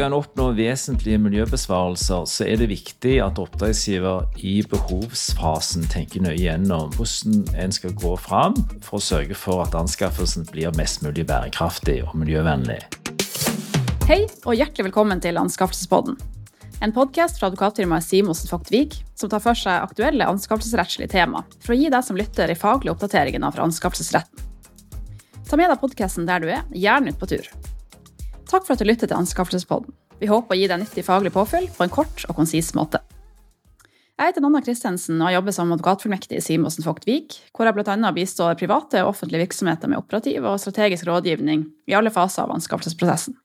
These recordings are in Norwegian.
Skal en oppnå vesentlige miljøbesvarelser, så er det viktig at oppdragsgiver i behovsfasen tenker nøye gjennom hvordan en skal gå fram for å sørge for at anskaffelsen blir mest mulig bærekraftig og miljøvennlig. Hei og hjertelig velkommen til Anskaffelsespodden. En podkast fra advokatfirmaet Simonsen Faktvik som tar for seg aktuelle anskaffelsesrettslige tema, for å gi deg som lytter de faglige oppdateringene fra anskaffelsesretten. Ta med deg podkasten der du er, gjerne ut på tur. Takk for at du lytter til Anskaffelsespodden. Vi håper å gi deg nyttig faglig påfyll på en kort og konsis måte. Jeg heter Nanna Christensen og jobber som advokatfullmektig i Simonsen Vogt Vik, hvor jeg bl.a. bistår private og offentlige virksomheter med operativ og strategisk rådgivning i alle faser av anskaffelsesprosessen.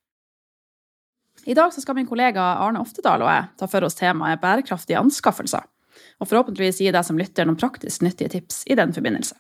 I dag skal min kollega Arne Oftedal og jeg ta for oss temaet bærekraftige anskaffelser, og forhåpentligvis gi deg som lytter noen praktisk nyttige tips i den forbindelse.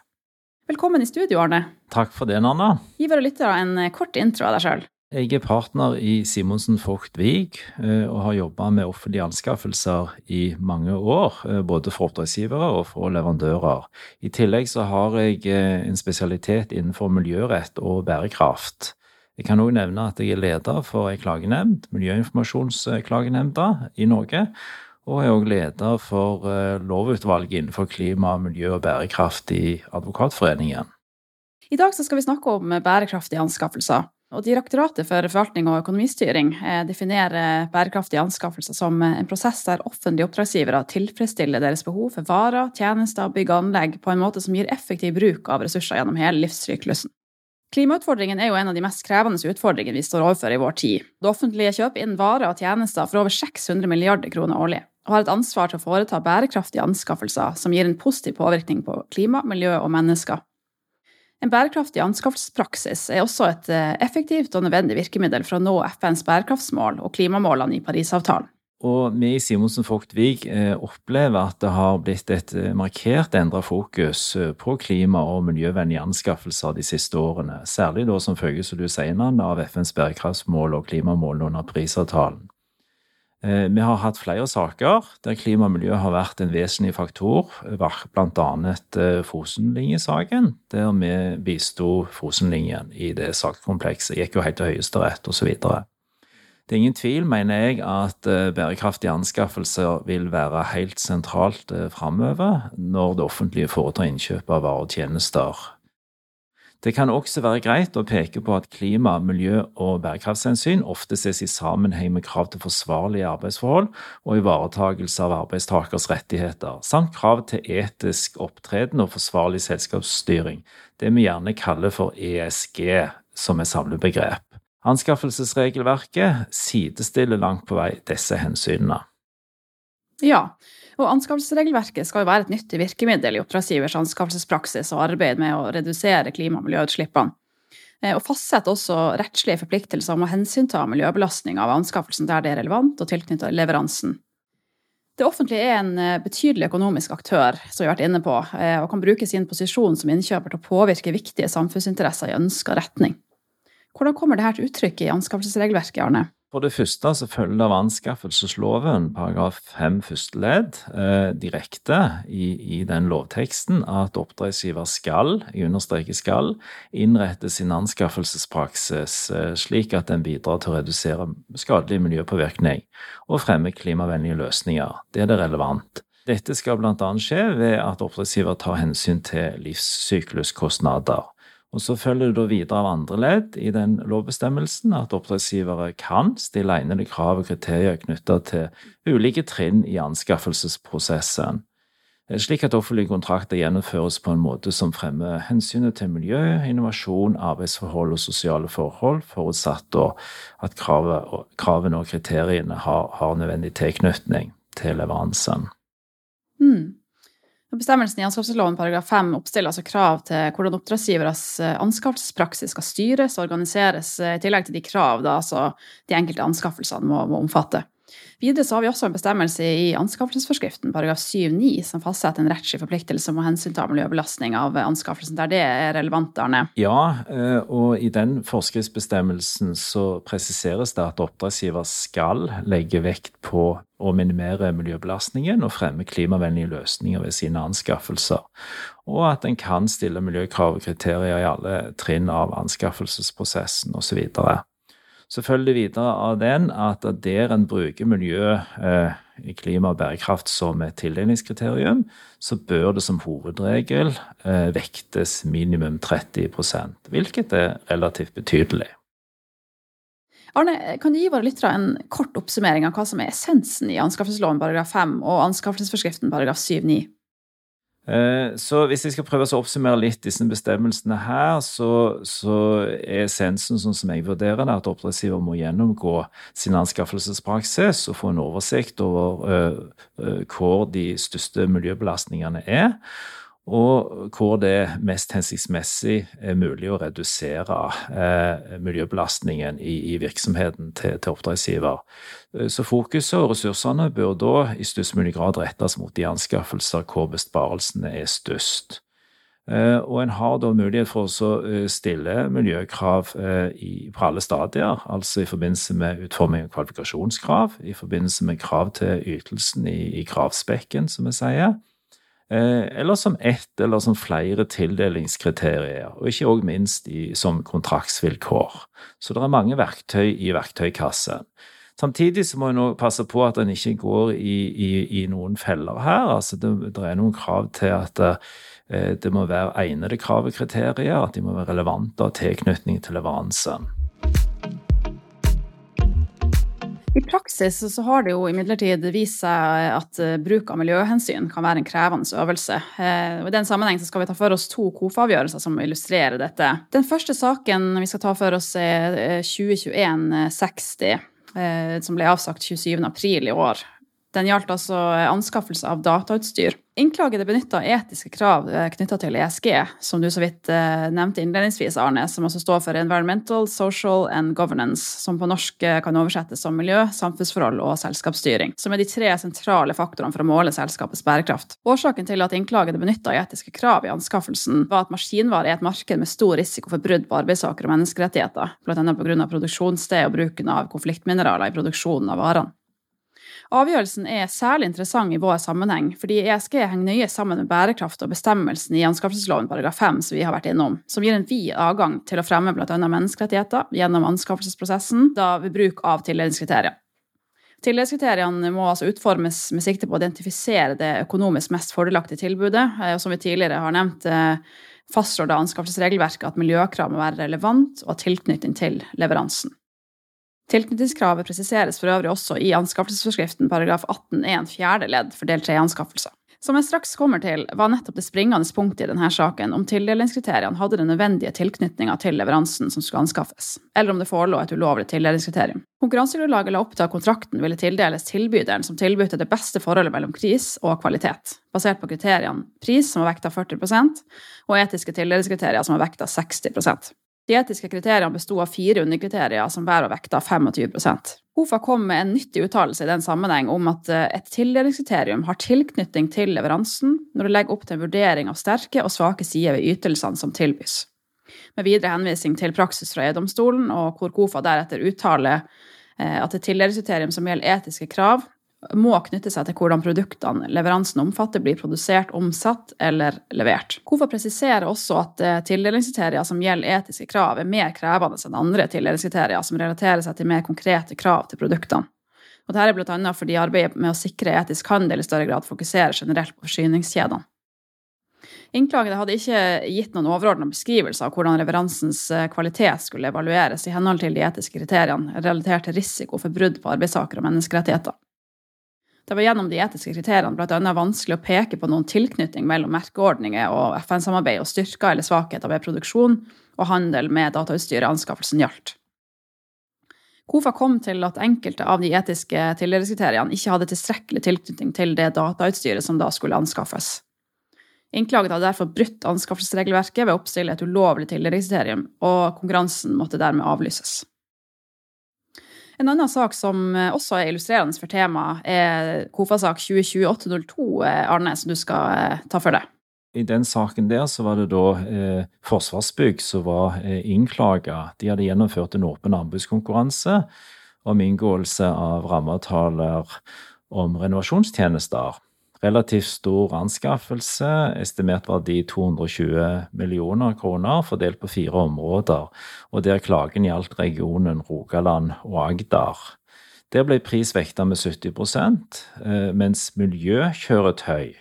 Velkommen i studio, Arne. Takk for det, Nanna. Gi våre lyttere en kort intro av deg sjøl. Jeg er partner i Simonsen Vogt Vig eh, og har jobba med offentlige anskaffelser i mange år. Eh, både for oppdragsgivere og for leverandører. I tillegg så har jeg eh, en spesialitet innenfor miljørett og bærekraft. Jeg kan òg nevne at jeg er leder for ei klagenemnd, Miljøinformasjonsklagenemnda i Norge. Og er òg leder for lovutvalget innenfor klima, miljø og bærekraft i Advokatforeningen. I dag skal vi snakke om bærekraftige anskaffelser. Og Direktoratet for forvaltning og økonomistyring eh, definerer bærekraftige anskaffelser som eh, en prosess der offentlige oppdragsgivere tilfredsstiller deres behov for varer, tjenester, bygg og anlegg på en måte som gir effektiv bruk av ressurser gjennom hele livssyklusen. Klimautfordringen er jo en av de mest krevende utfordringene vi står overfor i vår tid. Det offentlige kjøper inn varer og tjenester for over 600 milliarder kroner årlig, og har et ansvar til å foreta bærekraftige anskaffelser som gir en positiv påvirkning på klima, miljø og mennesker. En bærekraftig anskaffelsespraksis er også et eh, effektivt og nødvendig virkemiddel for å nå FNs bærekraftsmål og klimamålene i Parisavtalen. Og vi i Simonsen Vogt eh, opplever at det har blitt et eh, markert endra fokus på klima- og miljøvennlige anskaffelser de siste årene. Særlig da som følge, som du sier, av FNs bærekraftsmål og klimamålene under Parisavtalen. Eh, vi har hatt flere saker der klima og miljø har vært en vesentlig faktor, bl.a. Eh, Fosenlinjesaken, der vi bisto Fosenlinjen i det sakskomplekset. Gikk jo helt til Høyesterett osv. Det er ingen tvil, mener jeg, at eh, bærekraftige anskaffelser vil være helt sentralt framover når det offentlige foretar innkjøp av varer og tjenester det kan også være greit å peke på at klima-, miljø- og bærekraftshensyn ofte ses i sammenheng med krav til forsvarlige arbeidsforhold og ivaretakelse av arbeidstakers rettigheter, samt krav til etisk opptreden og forsvarlig selskapsstyring, det vi gjerne kaller for ESG som er samlebegrep. Anskaffelsesregelverket sidestiller langt på vei disse hensynene. Ja, og anskaffelsesregelverket skal jo være et nyttig virkemiddel i oppdragsgivers anskaffelsespraksis og arbeid med å redusere klima- og miljøutslippene. Eh, og fastsette også rettslige forpliktelser om å hensynta miljøbelastning av anskaffelsen der det er relevant og tilknyttet leveransen. Det offentlige er en eh, betydelig økonomisk aktør, som vi har vært inne på, eh, og kan bruke sin posisjon som innkjøper til å påvirke viktige samfunnsinteresser i ønska retning. Hvordan kommer dette til uttrykk i anskaffelsesregelverket, Arne? For det første så følger det av anskaffelsesloven paragraf 5 første ledd eh, direkte i, i, den lovteksten at oppdragsgiver skal, jeg understreker skal, innrette sin anskaffelsespraksis eh, slik at den bidrar til å redusere skadelig miljøpåvirkning og fremme klimavennlige løsninger. Det er det relevant. Dette skal bl.a. skje ved at oppdragsgiver tar hensyn til livssykluskostnader. Og Så følger det da videre av andre ledd i den lovbestemmelsen at oppdragsgivere kan stille egnede krav og kriterier knyttet til ulike trinn i anskaffelsesprosessen, slik at offentlige kontrakter gjennomføres på en måte som fremmer hensynet til miljø, innovasjon, arbeidsforhold og sosiale forhold, forutsatt at kravene og kriteriene har, har nødvendig tilknytning til leveransen. Mm. Bestemmelsen i anskaffelsesloven paragraf 5 oppstiller altså krav til hvordan oppdragsgiveres eh, anskaffelsespraksis skal styres og organiseres, eh, i tillegg til de krav da, altså de enkelte anskaffelsene må, må omfatte. Videre så har vi også en bestemmelse i anskaffelsesforskriften paragraf 7-9 som fastsetter en rettslig forpliktelse om å hensynta miljøbelastning av anskaffelsen, der det er relevant, Arne? Ja, eh, og i den forskriftsbestemmelsen så presiseres det at oppdragsgiver skal legge vekt på å minimere miljøbelastningen og fremme klimavennlige løsninger ved sine anskaffelser, og at en kan stille miljøkrav og kriterier i alle trinn av anskaffelsesprosessen osv. Så følger det videre av den at der en bruker miljø, eh, klima og bærekraft som et tildelingskriterium, så bør det som hovedregel eh, vektes minimum 30% hvilket er relativt betydelig. Arne, kan du gi våre lyttere en kort oppsummering av hva som er essensen i anskaffelsesloven paragraf 5 og anskaffelsesforskriften paragraf 7-9? Eh, så hvis jeg skal prøve å oppsummere litt disse bestemmelsene her, så, så er essensen sånn som jeg vurderer det, at oppdragsgiver må gjennomgå sin anskaffelsespraksis og få en oversikt over uh, uh, hvor de største miljøbelastningene er og hvor det er mest hensiktsmessig er mulig å redusere eh, miljøbelastningen i, i virksomheten til, til, oppdragsgiver. Eh, så fokuset og ressursene bør da i størst mulig grad rettes mot de anskaffelser hvor besparelsene er størst. Eh, og en har da mulighet for å eh, stille miljøkrav eh, i, på alle stadier, altså i forbindelse med utforming av kvalifikasjonskrav, i forbindelse med krav til ytelsen i, i kravspekken, som vi sier eller som ett eller som flere tildelingskriterier, og ikke òg minst i, som kontraktsvilkår. Så det er mange verktøy i verktøykassen. Samtidig så må en passe på at en ikke går i, i, i, noen feller her. Altså det, det er noen krav til at det, eh, det må være egnede krav og kriterier, at de må være relevante av tilknytning til leveransen. I praksis så har det jo imidlertid vist seg at eh, bruk av miljøhensyn kan være en krevende øvelse. Eh, og I den sammenheng skal vi ta for oss to KOFA-avgjørelser som illustrerer dette. Den første saken vi skal ta for oss er 2021-60, eh, som ble avsagt 27.4 i år. Den gjaldt altså anskaffelse av datautstyr. Innklagede benytta etiske krav eh, knytta til ESG, som du så vidt eh, nevnte innledningsvis, Arne, som også står for Environmental, Social and Governance, som på norsk eh, kan oversettes som miljø, samfunnsforhold og selskapsstyring, som er de tre sentrale faktorene for å måle selskapets bærekraft. Årsaken til at innklagede benytta etiske krav i anskaffelsen, var at maskinvare er et marked med stor risiko for brudd på arbeidstaker- og menneskerettigheter, bl.a. pga. produksjonssted og bruken av konfliktmineraler i produksjonen av varene. Avgjørelsen er særlig interessant i vår sammenheng, fordi ESG henger nøye sammen med bærekraft og bestemmelsen i anskaffelsesloven paragraf 5 som vi har vært innom, som gir en vid adgang til å fremme bl.a. menneskerettigheter gjennom anskaffelsesprosessen da ved bruk av tildelingskriterier. Tilleggskriteriene må altså utformes med sikte på å identifisere det økonomisk mest fordelaktige tilbudet. Eh, og som vi tidligere har nevnt, eh, fastslår da anskaffelsesregelverket at miljøkrav må være relevant og ha tilknytning til leveransen. Tilknytningskravet presiseres for øvrig også i anskaffelsesforskriften paragraf 18-1 fjerde ledd for del 3-anskaffelser. Som jeg straks kommer til, var nettopp det springende punktet i denne saken om tildelingskriteriene hadde den nødvendige tilknytninga til leveransen som skulle anskaffes, eller om det forelå et ulovlig tildelingskriterium. Konkurransegrunnlaget la opp til at kontrakten ville tildeles tilbyderen som tilbød det beste forholdet mellom pris og kvalitet, basert på kriteriene pris, som var vekta 40% og etiske tildelingskriterier, som var vekta 60 de etiske kriteriene besto av fire underkriterier som hver vekta 25 HOFA kom med en nyttig uttalelse i den sammenheng om at eh, et tildelingskriterium har tilknytning til leveransen når det legger opp til en vurdering av sterke og svake sider ved ytelsene som tilbys. Med videre henvisning til praksis fra EU-domstolen, og hvor KOFA deretter uttaler eh, at et tildelingskriterium som gjelder etiske krav, må knytte seg til hvordan produktene leveransen omfatter, blir produsert, omsatt eller levert. KOFA presiserer også at eh, tildelingskriterier som gjelder etiske krav, er mer krevende enn andre tildelingskriterier som relaterer seg til mer konkrete krav til produktene. Og Dette er bl.a. fordi arbeidet med å sikre etisk handel i større grad fokuserer generelt på forsyningskjedene. Innklagede hadde ikke gitt noen overordna beskrivelse av hvordan leveransens eh, kvalitet skulle evalueres i henhold til de etiske kriteriene relatert til risiko for brudd på arbeidstaker- og menneskerettigheter. Det var gjennom de etiske kriteriene bl.a. vanskelig å peke på noen tilknytning mellom merkeordninger og FN-samarbeid og styrker eller svakheter ved produksjon og handel med datautstyret anskaffelsen gjaldt. KOFA kom til at enkelte av de etiske tildelingskriteriene ikke hadde tilstrekkelig tilknytning til det datautstyret som da skulle anskaffes. Innklaget hadde derfor brutt anskaffelsesregelverket ved å oppstille et ulovlig tildelingskriterium, og konkurransen måtte dermed avlyses. En annen sak som eh, også er illustrerende for temaet, er KOFA-sak 202802, eh, Arne, som du skal eh, ta for deg. I den saken der så var det da eh, Forsvarsbygg som var eh, innklaga. De hadde gjennomført en åpen anbudskonkurranse om inngåelse av rammeavtaler om renovasjonstjenester. Relativt stor anskaffelse, estimert verdi 220 millioner kroner, fordelt på fire områder, og der klagen gjaldt regionen Rogaland og Agder. Der ble pris vekta med 70 eh, mens miljøkjøretøy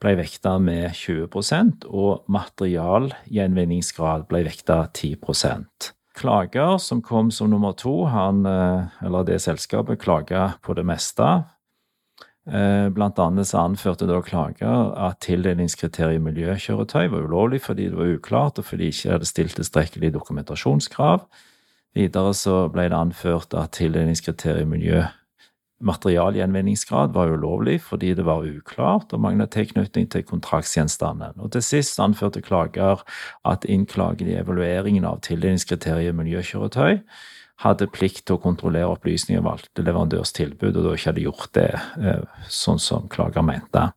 ble vekta med 20% og materialgjenvinningsgrad ble vekta 10% Klager som kom som nummer to, han, eh, eller det selskapet, klaga på det meste. Eh, blant annet så anførte da klager at tildelingskriteriet miljøkjøretøy var ulovlig fordi det var uklart, og fordi de ikke hadde stilt tilstrekkelig dokumentasjonskrav. Videre så ble det anført at tildelingskriteriet miljø materialgjenvinningsgrad var ulovlig fordi det var uklart og manglet tilknytning til kontraktsgjenstanden. Og til sist anførte klager at innklaget i evalueringen av tildelingskriteriet miljøkjøretøy hadde plikt til å kontrollere opplysninger valgte leverandørs tilbud, og da ikke hadde gjort det eh, sånn som klager mente.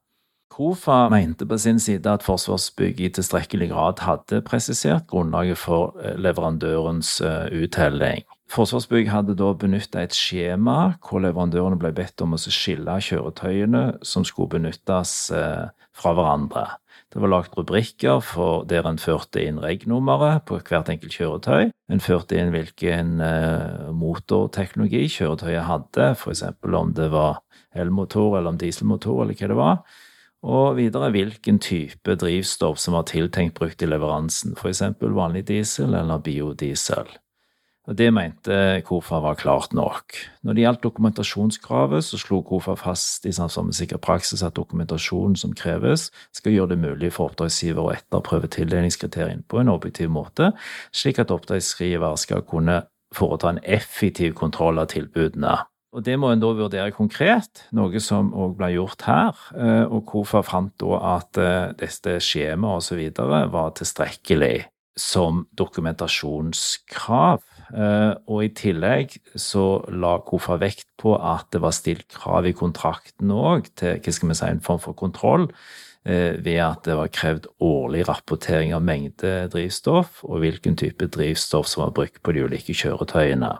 KOFA mente på sin side at Forsvarsbygg i tilstrekkelig grad hadde presisert grunnlaget for eh, leverandørens eh, uttelling. Forsvarsbygg hadde da benytta et skjema hvor leverandørene ble bedt om å skille kjøretøyene som skulle benyttes fra hverandre. Det var lagt rubrikker der en førte inn reg-nummeret på hvert enkelt kjøretøy. En førte inn hvilken eh, motorteknologi kjøretøyet hadde, f.eks. om det var elmotor eller om dieselmotor eller hva det var. Og videre hvilken type drivstoff som var tiltenkt brukt i leveransen, f.eks. vanlig diesel eller biodiesel. Og Det mente KOFA var klart nok. Når det gjaldt dokumentasjonskravet, så slo KOFA fast i samsvar med sikker praksis at dokumentasjonen som kreves, skal gjøre det mulig for oppdragsgiver å etterprøve tildelingskriteriene på en objektiv måte, slik at oppdragsgiver skal kunne foreta en effektiv kontroll av tilbudene. Og Det må en da vurdere konkret, noe som òg ble gjort her. Eh, og KOFA fant da at eh, dette skjemaet osv. var tilstrekkelig som dokumentasjonskrav og i tillegg så la KOFA vekt på at det var stilt krav i kontrakten òg til hva skal vi si, en form for kontroll, eh, ved at det var krevd årlig rapportering av mengde drivstoff og hvilken type drivstoff som var brukt på de ulike kjøretøyene.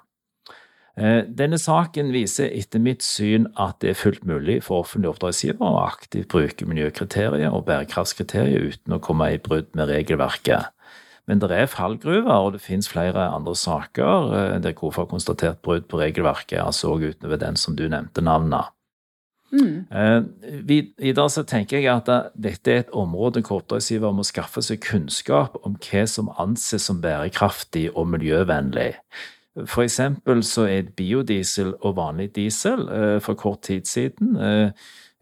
Eh, denne saken viser etter mitt syn at det er fullt mulig for offentlige oppdragsgivere å aktivt bruke miljøkriterier og bærekraftskriterier uten å komme i brudd med regelverket. Men det er fallgruver, og det finnes flere andre saker eh, der KOF har konstatert brudd på regelverket, altså òg utover den som du nevnte navnet. Mm. Eh, videre så tenker jeg at dette er et område hvor oppdragsgiver må skaffe seg kunnskap om hva som anses som bærekraftig og miljøvennlig. For eksempel så er biodiesel og vanlig diesel eh, for kort tid siden Eh,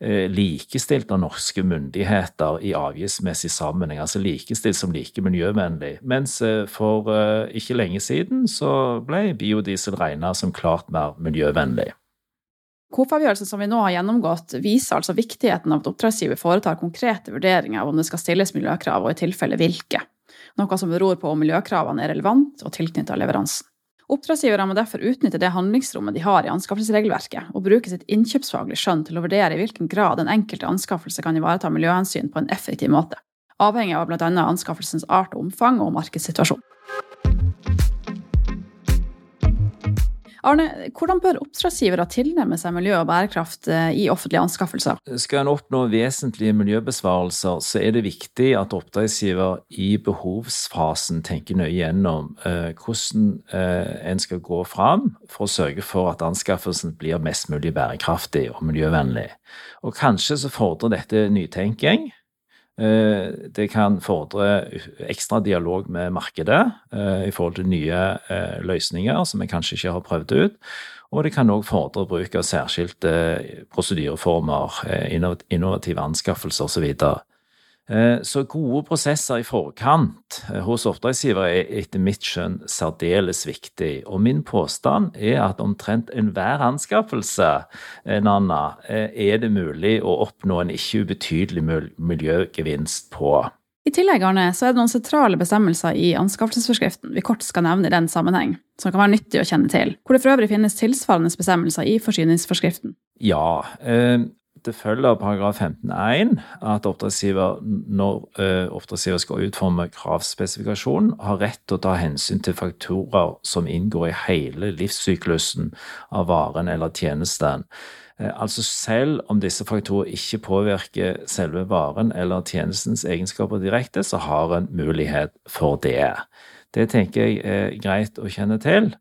likestilt av norske myndigheter i avgiftsmessig sammenheng. Altså likestilt som like miljøvennlig. Mens eh, for eh, ikke lenge siden så ble biodiesel regna som klart mer miljøvennlig. KOF-avgjørelsen som vi nå har gjennomgått, viser altså viktigheten av at oppdragsgiver foretar konkrete vurderinger av om det skal stilles miljøkrav, og i tilfelle hvilke. Noe som beror på om miljøkravene er relevant og tilknyttet leveransen. Oppdragsgivere må derfor utnytte det handlingsrommet de har i anskaffelsesregelverket, og bruke sitt innkjøpsfaglige skjønn til å vurdere i hvilken grad den enkelte anskaffelse kan ivareta miljøhensyn på en effektiv måte, avhengig av bl.a. anskaffelsens art og omfang og markedssituasjon. Arne, hvordan bør oppdragsgivere tilnærme seg miljø og bærekraft eh, i offentlige anskaffelser? Skal en oppnå vesentlige miljøbesvarelser, så er det viktig at oppdragsgiver i behovsfasen tenker nøye gjennom eh, hvordan eh, en skal gå fram for å sørge for at anskaffelsen blir mest mulig bærekraftig og miljøvennlig. Og kanskje så fordrer dette nytenking. Eh, det kan fordre ekstra dialog med markedet eh, i forhold til nye eh, løsninger som vi kanskje ikke har prøvd ut. Og det kan òg fordre bruk av særskilte prosedyreformer, innovative anskaffelser osv. Eh, så gode prosesser i forkant eh, hos oppdragsgiver er etter mitt skjønn særdeles viktig. Og min påstand er at omtrent enhver anskaffelse eh, Nanna, er det mulig å oppnå en ikke ubetydelig miljøgevinst på. I tillegg Arne, så er det noen sentrale bestemmelser i anskaffelsesforskriften vi kort skal nevne i den sammenheng, som kan være nyttig å kjenne til, hvor det for øvrig finnes tilsvarende bestemmelser i forsyningsforskriften. Ja, det følger av paragraf 15-1 at oppdragsgiver, når uh, oppdragsgiver skal utforme kravspesifikasjonen, har rett til å ta hensyn til faktorer som inngår i hele livssyklusen av varen eller tjenesten. Uh, altså selv om disse faktorer ikke påvirker selve varen eller tjenestens egenskaper direkte, så har en mulighet for det. Det tenker jeg er greit å kjenne til.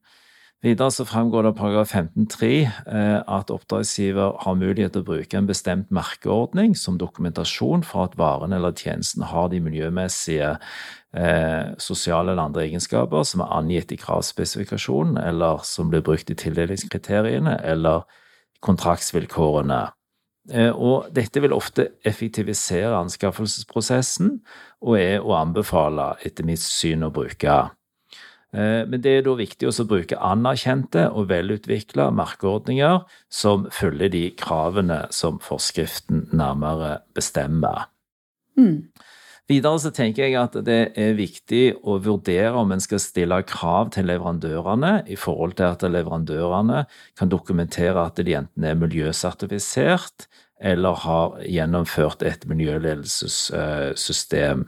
Videre så fremgår det av paragraf 15-3 eh, at oppdragsgiver har mulighet til å bruke en bestemt merkeordning som dokumentasjon for at varen eller tjenesten har de miljømessige, eh, sosiale eller andre egenskaper som er angitt i kravspesifikasjonen, eller som blir brukt i tildelingskriteriene eller kontraktsvilkårene. Eh, og dette vil ofte effektivisere anskaffelsesprosessen, og er å anbefale, etter mitt syn, å bruke. Eh, men det er da viktig å bruke anerkjente og velutvikla merkeordninger som følger de kravene som forskriften nærmere bestemmer. Mm. Videre så tenker jeg at det er viktig å vurdere om en skal stille krav til leverandørene i forhold til at leverandørene kan dokumentere at de enten er miljøsertifisert eller har gjennomført et miljøledelsessystem.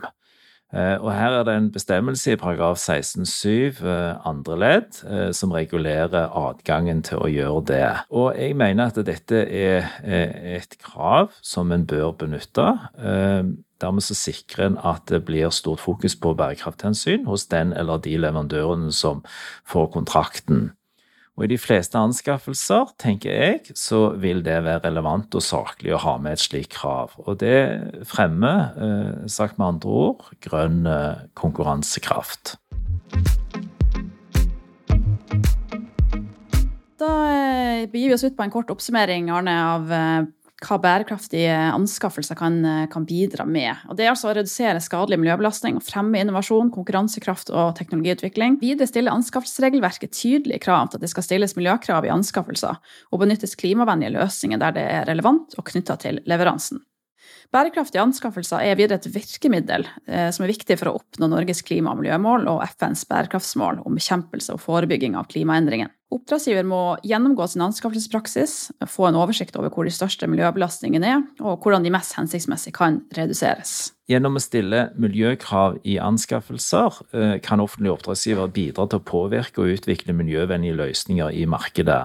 Eh, og Her er det en bestemmelse i paragraf 16-7 eh, andre ledd eh, som regulerer adgangen til å gjøre det. Og Jeg mener at dette er et krav som en bør benytte. Dermed så sikrer en at det blir stort fokus på bærekrafthensyn hos den eller de leverandørene som får kontrakten. Og i de fleste anskaffelser, tenker jeg, så vil det være relevant og saklig å ha med et slikt krav. Og det fremmer, eh, sagt med andre ord, grønn eh, konkurransekraft. Da eh, begir vi oss ut på en kort oppsummering Arne, av hva bærekraftige anskaffelser kan, kan, bidra med. Og det er altså å redusere skadelig miljøbelastning og fremme innovasjon, konkurransekraft og teknologiutvikling. Videre stiller anskaffelsesregelverket tydelige krav til at det skal stilles miljøkrav i anskaffelser, og benyttes klimavennlige løsninger der det er relevant og knytta til leveransen. Bærekraftige anskaffelser er videre et virkemiddel eh, som er viktig for å oppnå Norges klima- og miljømål og FNs bærekraftsmål om bekjempelse og forebygging av klimaendringene. Oppdragsgiver må gjennomgå sin anskaffelsespraksis, få en oversikt over hvor de største miljøbelastningene er, og hvordan de mest hensiktsmessig kan reduseres. Gjennom å stille miljøkrav i anskaffelser eh, kan offentlige oppdragsgiver bidra til å påvirke og utvikle miljøvennlige løsninger i markedet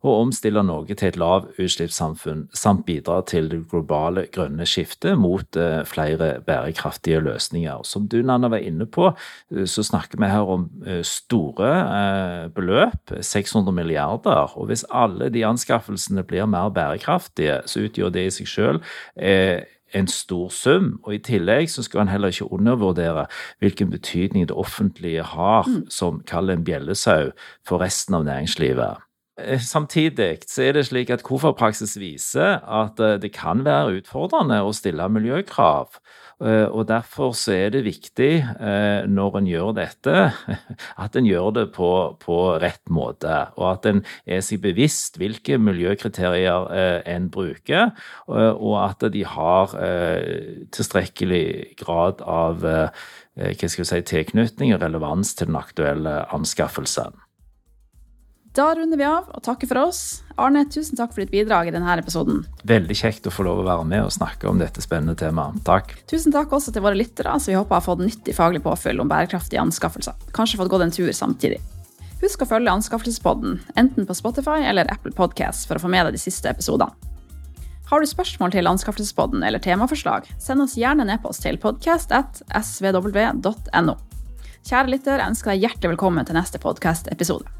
og omstille Norge til et lavutslippssamfunn, samt bidra til det globale grønne skiftet mot eh, flere bærekraftige løsninger. Som du, Nanna, var inne på, eh, så snakker vi her om eh, store beløp, 600 milliarder. Og hvis alle de anskaffelsene blir mer bærekraftige, så utgjør det i seg selv en stor sum. Og i tillegg så skal en heller ikke undervurdere hvilken betydning det offentlige har mm. som kaller en bjellesau for resten av næringslivet. Eh, samtidig så er det slik at KOFA-praksis viser at eh, det kan være utfordrende å stille miljøkrav. Eh, og Derfor så er det viktig når en gjør dette, at en gjør det på, på rett måte. Og at en er seg bevisst hvilke miljøkriterier en bruker, og at de har tilstrekkelig grad av hva skal vi si, tilknytning og relevans til den aktuelle anskaffelsen. Da runder vi av og takker for oss. Arne, tusen takk for ditt bidrag i denne episoden. Veldig kjekt å få lov å være med og snakke om dette spennende temaet. Takk. Tusen takk også til våre lyttere, som vi håper har fått nyttig faglig påfyll om bærekraftige anskaffelser. Kanskje fått gått en tur samtidig. Husk å følge Anskaffelsespodden, enten på Spotify eller Apple Podcast, for å få med deg de siste episodene. Har du spørsmål til Anskaffelsespodden eller temaforslag, send oss gjerne en e-post til podcast.svw.no. Kjære lytter, jeg ønsker deg hjertelig velkommen til neste podkast-episode.